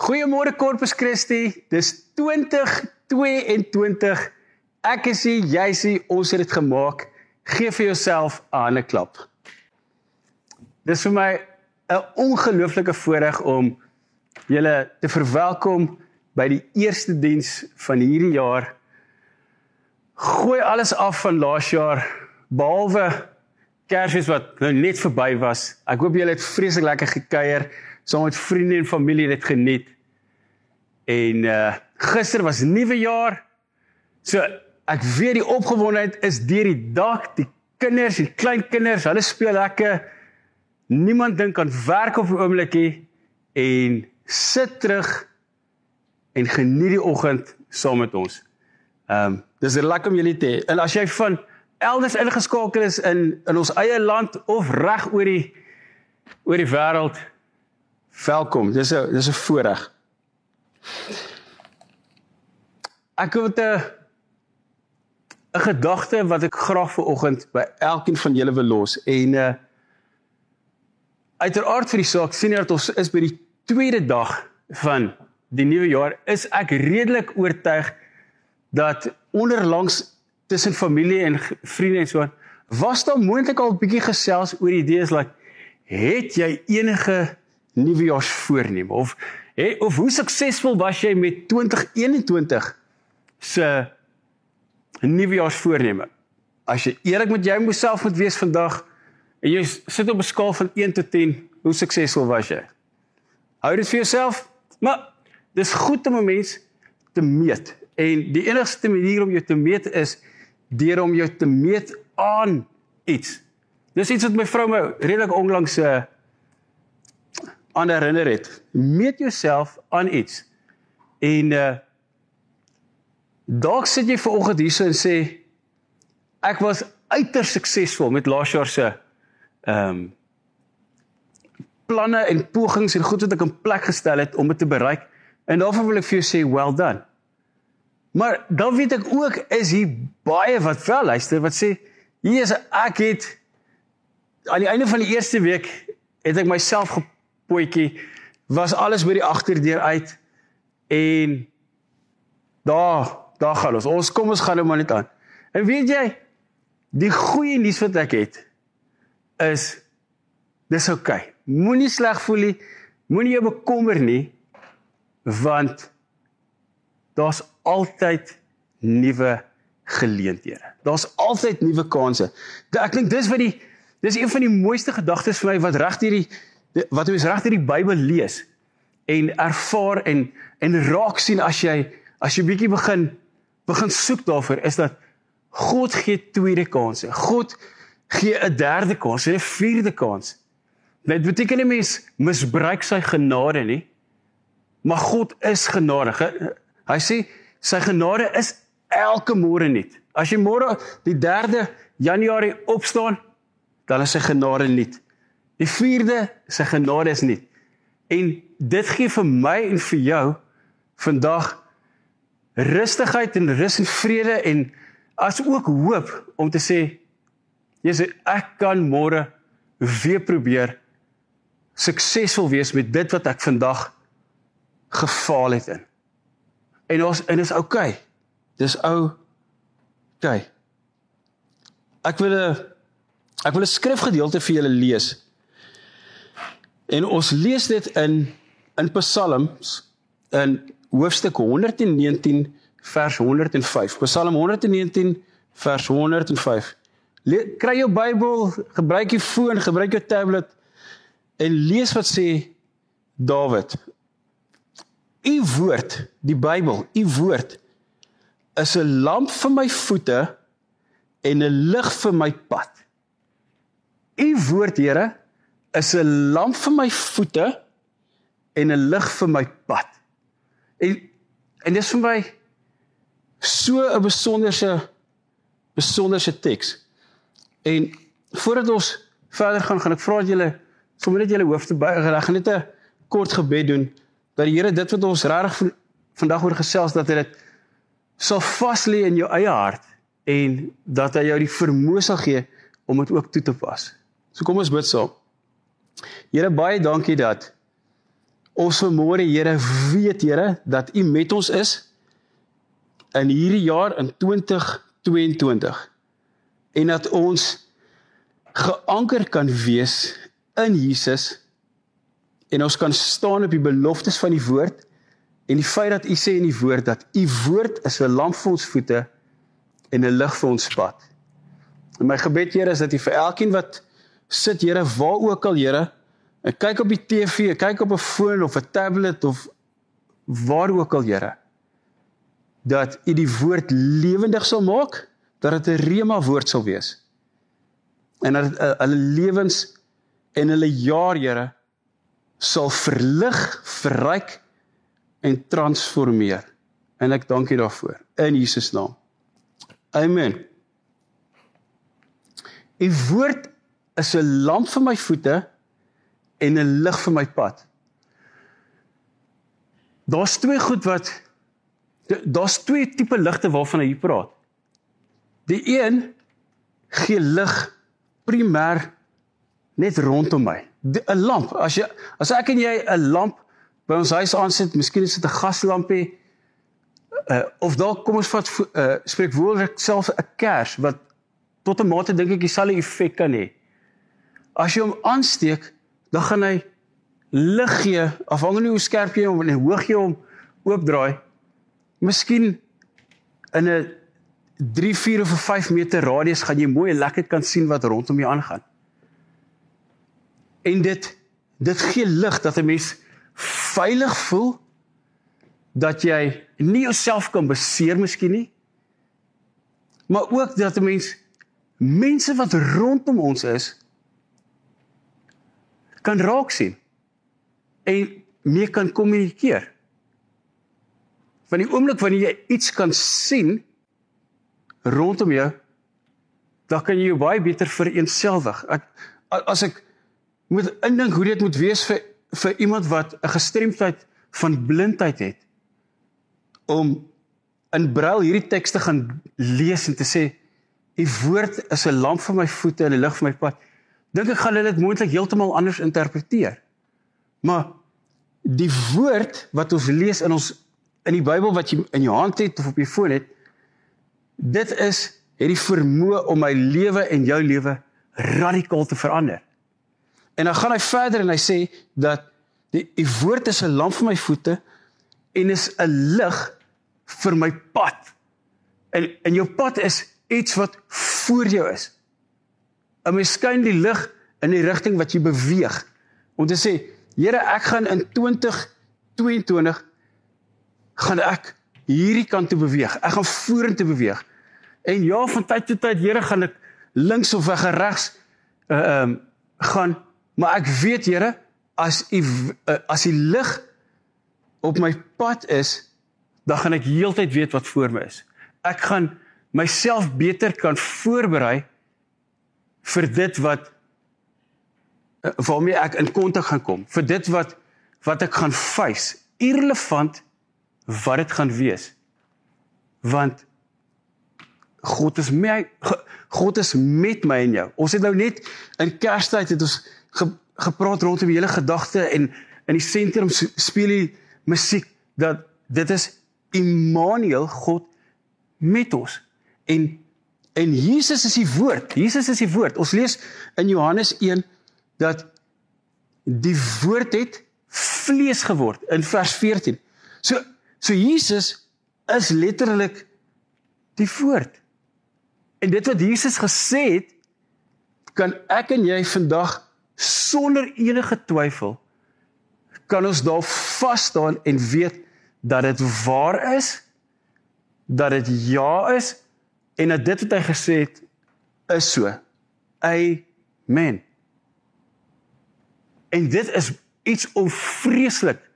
Goeiemôre Corpus Christi. Dis 2022. Ek is hier, jy's hier, ons het dit gemaak. Geef vir jouself 'n hande klap. Dis vir my 'n ongelooflike voorreg om julle te verwelkom by die eerste diens van hierdie jaar. Gooi alles af van laas jaar behalwe Kersfees wat nou net verby was. Ek hoop julle het vreeslik lekker gekuier saam met vriende en familie dit geniet. En uh gister was nuwe jaar. So ek weet die opgewondenheid is deur die dak. Die kinders, die klein kinders, hulle speel lekker. Niemand dink aan werk op 'n oombliekie en sit terug en geniet die oggend saam met ons. Ehm um, dis lekker om julle te hê. En as jy van elders ingeskakel is in in ons eie land of reg oor die oor die wêreld, Welkom. Dis 'n dis 'n voorreg. Ek het 'n 'n gedagte wat ek graag vir oggend by elkeen van julle wil los en uh uiteraard vir die saak sien dat ons is by die tweede dag van die nuwe jaar is ek redelik oortuig dat onderlangs tussen familie en vriende en so was daar moontlik al 'n bietjie gesels oor idees like het jy enige nuwejaarsvoorneme of he, of hoe suksesvol was jy met 2021 se nuwejaarsvoorneme? As jy eerlik met jou self moet wees vandag en jy sit op 'n skaal van 1 tot 10, hoe suksesvol was jy? Hou dit vir jouself, maar dis goed om 'n mens te meet en die enigste manier om jou te meet is deur om jou te meet aan iets. Dis iets wat my vrou my redelik onlangs uh, aan herinner het. Meet jouself aan iets. En uh dalk sit jy ver oggend hierso en sê ek was uiters suksesvol met laas jaar se ehm um, planne en pogings en goed wat ek in plek gestel het om dit te bereik. En daarvoor wil ek vir jou sê well done. Maar dan weet ek ook is hier baie wat wel luister wat sê hier is ek het aan die einde van die eerste week het ek myself potjie was alles by die agterdeur uit en daar daar gaan ons. Ons kom ons gaan nou maar net aan. En weet jy die goeie nuus wat ek het is dis oukei. Okay. Moenie sleg voel nie. Moenie jou bekommer nie want daar's altyd nuwe geleenthede. Daar's altyd nuwe kansse. Ek dink dis wat die dis een van die mooiste gedagtes vir my wat reg hierdie wat jy reg deur die Bybel lees en ervaar en en raak sien as jy as jy bietjie begin begin soek daarvoor is dat God gee tweede kansse. God gee 'n derde kans, 'n vierde kans. Dit beteken nie mens misbruik sy genade nie. Maar God is genadig. Hy sê sy genade is elke môre nuut. As jy môre die 3de Januarie opstaan, dan is sy genade nuut. Die vierde se genade is nie. En dit gee vir my en vir jou vandag rustigheid en rus en vrede en as ook hoop om te sê Jesus ek kan môre weer probeer suksesvol wees met dit wat ek vandag gefaal het in. En ons en is. Okay. Dis ou okay. Ek wil 'n ek wil 'n skrifgedeelte vir julle lees. En ons lees dit in in Psalms in hoofstuk 119 vers 105. Psalm 119 vers 105. Le kry jou Bybel, gebruik jou foon, gebruik jou tablet en lees wat sê Dawid. U woord, die Bybel, u woord is 'n lamp vir my voete en 'n lig vir my pad. U woord, Here, is 'n lamp vir my voete en 'n lig vir my pad. En en dis vir my so 'n besonderse besonderse teks. En voordat ons verder gaan, gaan ek vra dat julle sommer net julle hoofde buig ek gaan net 'n kort gebed doen dat die Here dit wat ons regtig vandag oor gesels dat hy dit sal vas lê in jou eie hart en dat hy jou die vermoë sal gee om dit ook toe te pas. So kom ons bid saam. Here baie dankie dat ons vanmôre Here weet Here dat U met ons is in hierdie jaar in 2022 en dat ons geanker kan wees in Jesus en ons kan staan op die beloftes van die woord en die feit dat U sê in die woord dat U woord is 'n lamp vir ons voete en 'n lig vir ons pad. En my gebed Here is dat U vir elkeen wat sit Here waar ook al Here Ek kyk op die TV, ek kyk op 'n foon of 'n tablet of waar ook al, Here. Dat U die woord lewendig sal maak, dat dit 'n rema woord sal wees. En dat uh, hulle lewens en hulle jaar, Here, sal verlig, verryk en transformeer. En ek dank U daarvoor in Jesus naam. Amen. U woord is 'n lamp vir my voete en 'n lig vir my pad. Daar's twee goed wat daar's twee tipe ligte waarvan hy praat. Die een gee lig primêr net rondom my. 'n Lamp. As jy as ek en jy 'n lamp by ons huis aansit, miskien is dit 'n gaslampie uh, of dalk kom ons vat uh, spreek woordelik self 'n kers wat tot 'n mate dink ek dieselfde effek kan hê. As jy hom aansteek, dan gaan hy lig gee afhangende hoe skerp jy hom en hoe hoog jy hom oopdraai. Miskien in 'n 3, 4 of 5 meter radius gaan jy mooi lekker kan sien wat rondom jou aangaan. En dit dit gee lig dat 'n mens veilig voel dat jy nie jouself kan beseer miskien nie. Maar ook dat 'n mens mense wat rondom ons is kan raak sien en mee kan kommunikeer. Van die oomblik wanneer jy iets kan sien rondom jou, dan kan jy jou baie beter vereenselwig. Ek as ek moet indink hoe dit moet wees vir vir iemand wat 'n gestremdheid van blindheid het om in brail hierdie teks te gaan lees en te sê u woord is 'n lamp vir my voete en 'n lig vir my pad dink ek gaan hulle dit moontlik heeltemal anders interpreteer. Maar die woord wat ons lees in ons in die Bybel wat jy in jou hand het of op jou foon het, dit is het die vermoë om my lewe en jou lewe radikaal te verander. En dan gaan hy verder en hy sê dat die, die woord is 'n lamp vir my voete en is 'n lig vir my pad. En en jou pad is iets wat voor jou is. 'n mens skyn die lig in die rigting wat jy beweeg. Om te sê, Here, ek gaan in 2022 gaan ek hierdie kant toe beweeg. Ek gaan vorentoe beweeg. En ja, van tyd tot tyd, Here, gaan ek links of weg regs uh um, gaan, maar ek weet, Here, as u uh, as die lig op my pad is, dan gaan ek heeltyd weet wat voor my is. Ek gaan myself beter kan voorberei vir dit wat eh, waarmee ek in kontak gaan kom, vir dit wat wat ek gaan face, irrelevant wat dit gaan wees. Want God is my God is met my en jou. Ons het nou net in Kerstyd het ons ge, gepraat rondom die hele gedagte en in die sentrum speel die musiek dat dit is Immanuel God met ons. En En Jesus is die woord. Jesus is die woord. Ons lees in Johannes 1 dat die woord het vlees geword in vers 14. So so Jesus is letterlik die woord. En dit wat Jesus gesê het kan ek en jy vandag sonder enige twyfel kan ons daar vas staan en weet dat dit waar is dat dit ja is en dat dit wat hy gesê het is so. Amen. En dit is iets om vreeslik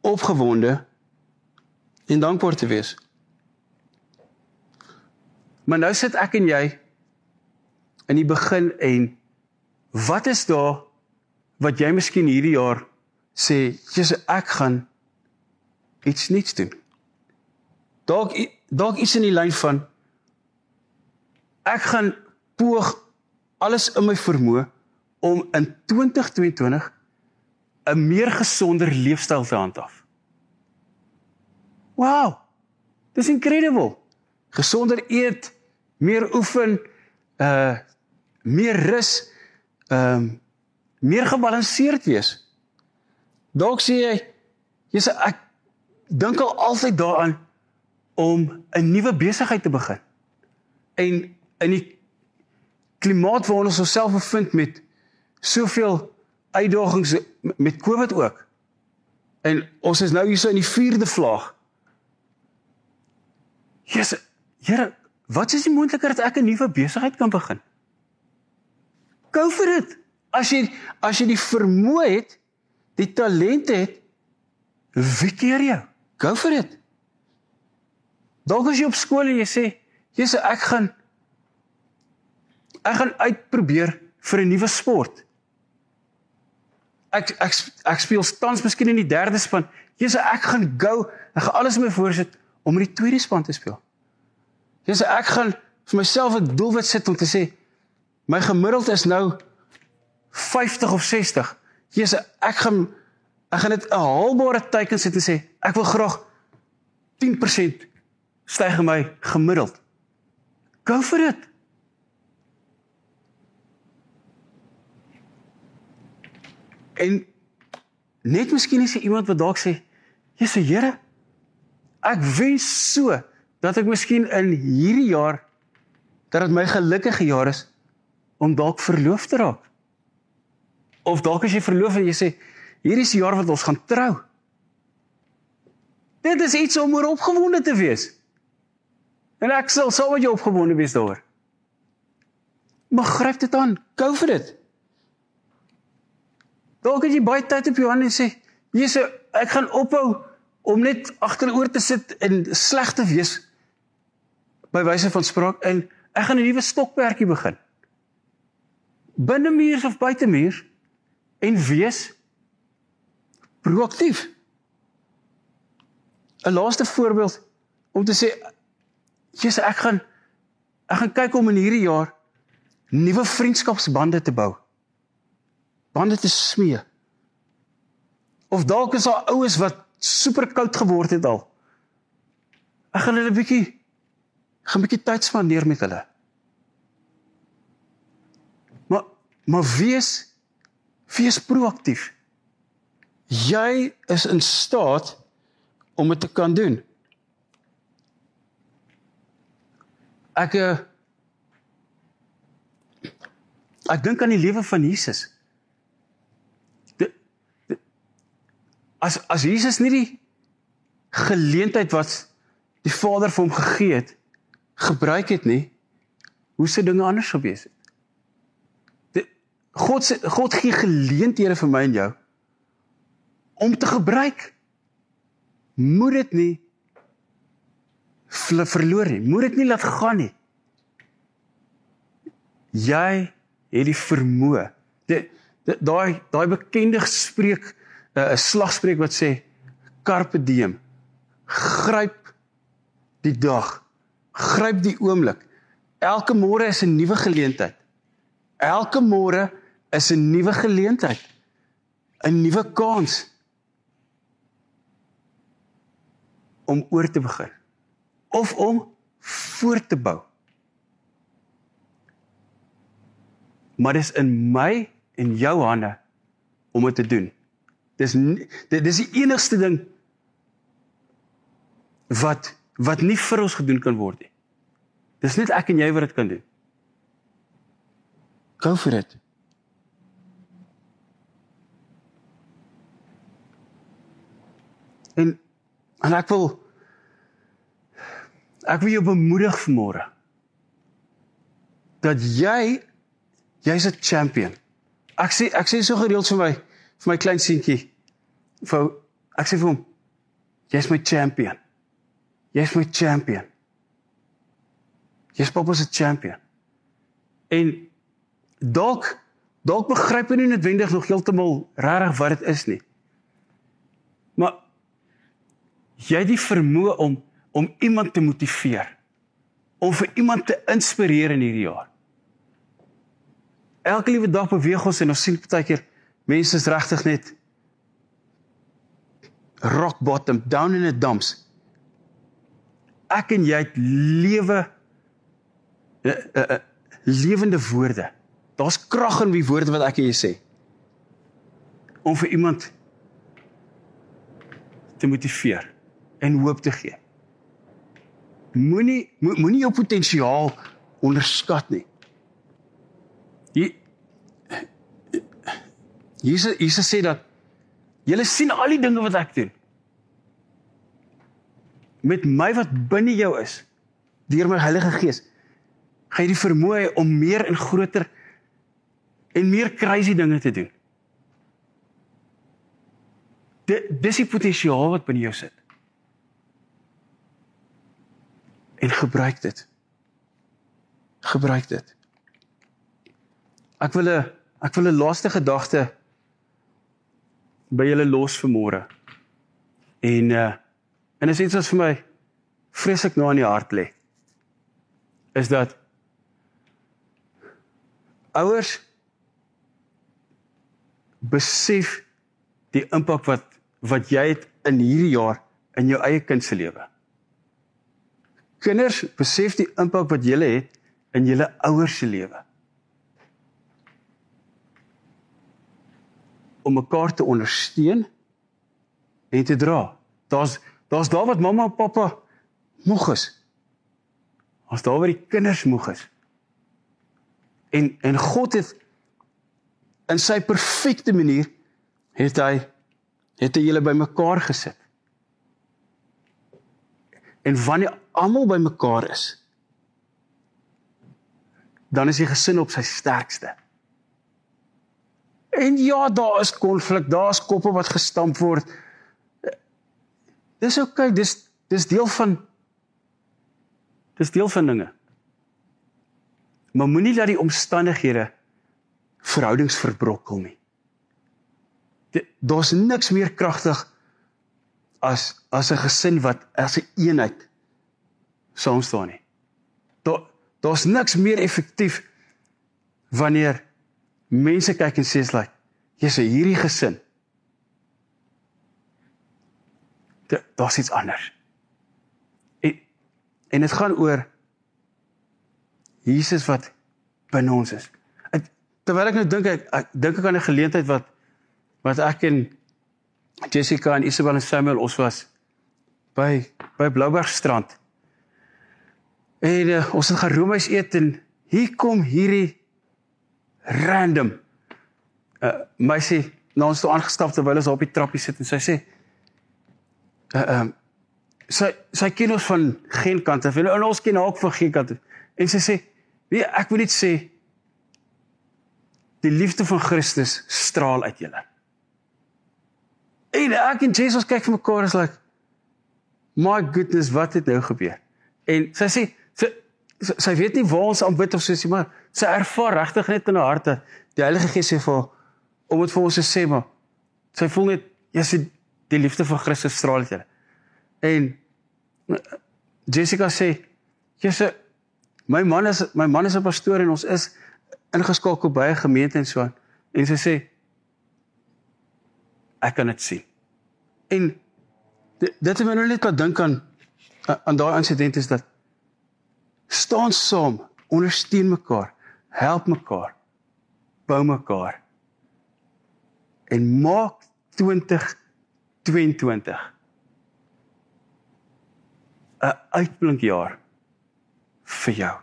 opgewonde en dankbaar te wees. Maar nou sit ek en jy in die begin en wat is daar wat jy miskien hierdie jaar sê, Jesus, ek gaan iets nuuts doen. Dalk dalk iets in die lyn van ek gaan poog alles in my vermoë om in 2022 'n meer gesonder leefstyl te handhaaf. Wow. Dis incredible. Gesonder eet, meer oefen, uh meer rus, ehm um, meer gebalanseerd wees. Dalk sê jy jy sê ek dink al altyd daaraan om 'n nuwe besigheid te begin. En in die klimaat waarin ons osself bevind met soveel uitdagings met COVID ook. En ons is nou hier so in die 4de vlaag. Jesus, Here, wat is die moontlikheid dat ek 'n nuwe besigheid kan begin? Go for it. As jy as jy die vermoë het, die talent het, wie keer jou? Go for it. Dalk as jy op skool en jy sê, "Jesus, ek gaan ek gaan uitprobeer vir 'n nuwe sport." Ek ek ek speel tans miskien in die derde span. Jesus, ek gaan go, ek gaan alles in my voorsit om in die tweede span te speel. Jesus, ek gaan vir myself 'n doelwit sit om te sê my gemiddeld is nou 50 of 60. Jesus, ek gaan ek gaan dit 'n haalbare teiken sit en sê ek wil graag 10% styg in my gemiddeld. Go for it. En net miskien is daar iemand wat dalk sê, "Jesus Here, ek wens so dat ek miskien in hierdie jaar dat dit my gelukkige jaar is om dalk verloof te raak." Of dalk as jy verloof en jy sê, "Hierdie is die jaar wat ons gaan trou." Dit is iets om oor opgewonde te wees. En ek sal saam met jou opgewonde wees daaroor. Maar gryp dit aan, go for it. Dalk as jy baie tyd op jou hande sê, Jesus, ek gaan ophou om net agteroor te sit en sleg te wees by wyse van spraak en ek gaan 'n nuwe stokperdjie begin. Binne muurs of buite muurs en wees proaktief. 'n Laaste voorbeeld om te sê Jesus, ek gaan ek gaan kyk om in hierdie jaar nuwe vriendskapsbande te bou bande te smee. Of dalk is daar oues wat super koud geword het al. Ek gaan hulle 'n bietjie gaan 'n bietjie tyd spandeer met hulle. Maar maar wees wees proaktief. Jy is in staat om dit te kan doen. Ek eh, ek dink aan die lewe van Jesus. As as Jesus nie die geleentheid wat die Vader vir hom gegee het gebruik het nie, hoe sou dinge anders gewees het? Die, God se God gee geleenthede vir my en jou om te gebruik. Moet dit nie verloor nie. Moet dit nie laat gaan nie. Jy het die vermoë. Daai daai bekende spreek 'n slagspreuk wat sê carpe diem. Gryp die dag. Gryp die oomblik. Elke môre is 'n nuwe geleentheid. Elke môre is 'n nuwe geleentheid. 'n Nuwe kans om oor te begin of om voort te bou. Maar dis in my en jou hande om dit te doen. Dis dit dis die enigste ding wat wat nie vir ons gedoen kan word nie. Dis net ek en jy wat dit kan doen. Go for it. En en ek wil ek wil jou bemoedig vanmôre dat jy jy's 'n champion. Ek sê ek sê so gereeld vir my vir my klein seentjie. Vir ek sê vir hom, jy's my champion. Jy's my champion. Jy's pappa se champion. En dalk dalk begryp hy nie noodwendig nog heeltemal regtig wat dit is nie. Maar jy het die vermoë om om iemand te motiveer. Om vir iemand te inspireer in hierdie jaar. Elke liewe dag beweeg ons en ons sien baie keer mense is regtig net rock bottom, down in the dumps. Ek en jy het lewe uh, uh, uh, lewende woorde. Daar's krag in die woorde wat ek en jy sê. Om vir iemand te motiveer en hoop te gee. Moenie moenie jou potensiaal onderskat nie. Jesus Jesus sê dat julle sien al die dinge wat ek doen. Met my wat binne jou is, deur my Heilige Gees, gaan jy die vermoë om meer en groter en meer crazy dinge te doen. Dit dis die potensiaal wat binne jou sit. En gebruik dit. Gebruik dit. Ek wil 'n ek wil 'n laaste gedagte by julle los vanmôre. En uh en is iets wat vir my vreeslik na in die hart lê. Is dat ouers besef die impak wat wat jy het in hierdie jaar in jou eie kind se lewe. Kinders besef die impak wat jy het in julle ouers se lewe. Om mekaar te ondersteun en te dra. Daar's daar's daar wat mamma en pappa moeg is. As daar waar die kinders moeg is. En en God het in sy perfekte manier het hy het hy julle bymekaar gesit. En wanneer almal bymekaar is, dan is die gesin op sy sterkste. En ja, daar is konflik, daar's koppe wat gestamp word. Dis oukei, okay, dis dis deel van dis deel van dinge. Maar moenie dat die omstandighede verhoudings verbrokkel nie. Daar's niks meer kragtig as as 'n gesin wat as 'n een eenheid saam staan nie. Daar daar's niks meer effektief wanneer mense kyk en sê is like, jy's hierdie gesin. Daar's iets anders. En en dit gaan oor Jesus wat binne ons is. Ek, terwyl ek nou dink ek, ek dink ek aan 'n geleentheid wat wat ek en Jessica en Isabel en Samuel ons was by by Bloubergstrand. En uh, ons het gaan roomys eet en hier kom hierdie random uh meisie na ons toe aangestap terwyl ons op die trappie sit en sy sê uh ehm uh, sy sy ken ons van geen kant af en ons ken haar ook van geen kant af. En sy sê nee ek wil net sê die liefde van Christus straal uit julle. En ek en Jesus kyk vir mekaar is like my goodness wat het nou gebeur? En sy sê sy weet nie waar ons aanbid of soos jy maar sy ervaar regtig net in haar hart dat die Heilige Gees sê vir om dit vir ons te sê maar sy voel net jy sê die liefde van Christus straal uit julle. En Jessica sê jy sê my man is my man is 'n pastoor en ons is ingeskakel by 'n gemeente en so. En sy sê ek kan dit sien. En dit het my nou net laat dink aan aan daai insident is dat staan saam, ondersteun mekaar, help mekaar, bou mekaar. En maak 2022 'n uitblinkjaar vir jou.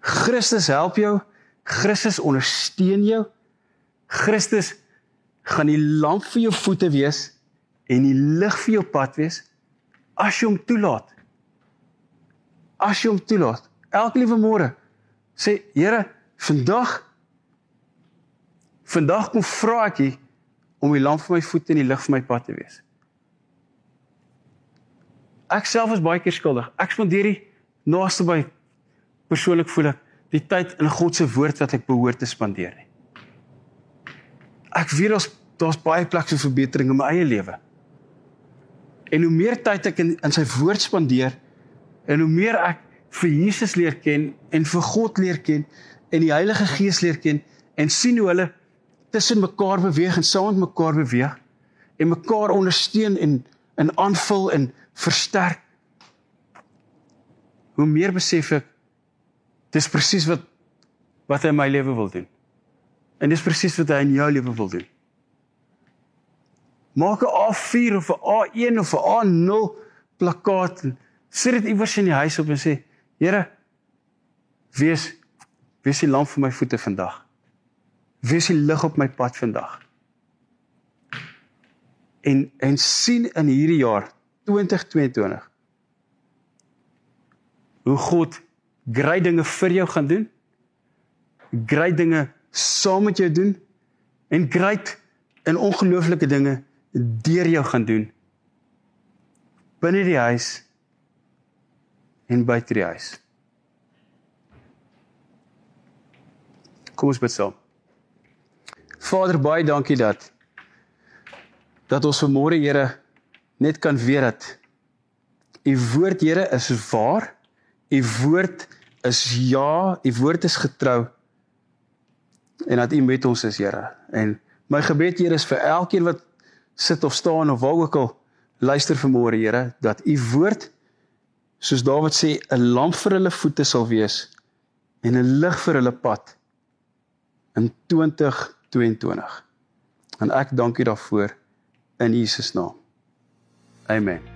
Christus help jou, Christus ondersteun jou. Christus gaan die lamp vir jou voete wees en die lig vir jou pad wees as jy hom toelaat as jy hom toelaat. Elke liewe môre sê Here, vandag vandag kom vra ek U om die lamp vir my voete en die lig vir my pad te wees. Ek self is baie keer skuldig. Ek spandeer die naaste by persoonlik voel ek die tyd in God se woord wat ek behoort te spandeer nie. Ek weet ons daar's baie plek vir verbetering in my eie lewe. En hoe meer tyd ek in, in sy woord spandeer, En hoe meer ek vir Jesus leer ken en vir God leer ken en die Heilige Gees leer ken en sien hoe hulle tussen mekaar beweeg en saam met mekaar beweeg en mekaar ondersteun en in aanvul en versterk. Hoe meer besef ek dis presies wat wat hy in my lewe wil doen. En dis presies wat hy in jou lewe wil doen. Maak 'n A4 of 'n A1 of 'n A0 plakkaat en sit dit iewers in die huis op en sê: "Here, wees wees die lamp vir my voete vandag. Wees die lig op my pad vandag." En en sien in hierdie jaar 2022 hoe God groot dinge vir jou gaan doen. Groot dinge saam met jou doen en groot en ongelooflike dinge deur jou gaan doen binne die huis en buite die huis. Kom ons bid saam. Vader, baie dankie dat dat ons vanmôre Here net kan weet dat u woord Here is waar. U woord is ja, u woord is getrou en dat u met ons is, Here. En my gebed Here is vir elkeen wat sit of staan of waar ook al luister vanmôre, Here, dat u woord soos Dawid sê 'n lamp vir hulle voete sal wees en 'n lig vir hulle pad in 2022. En ek dank U daarvoor in Jesus naam. Amen.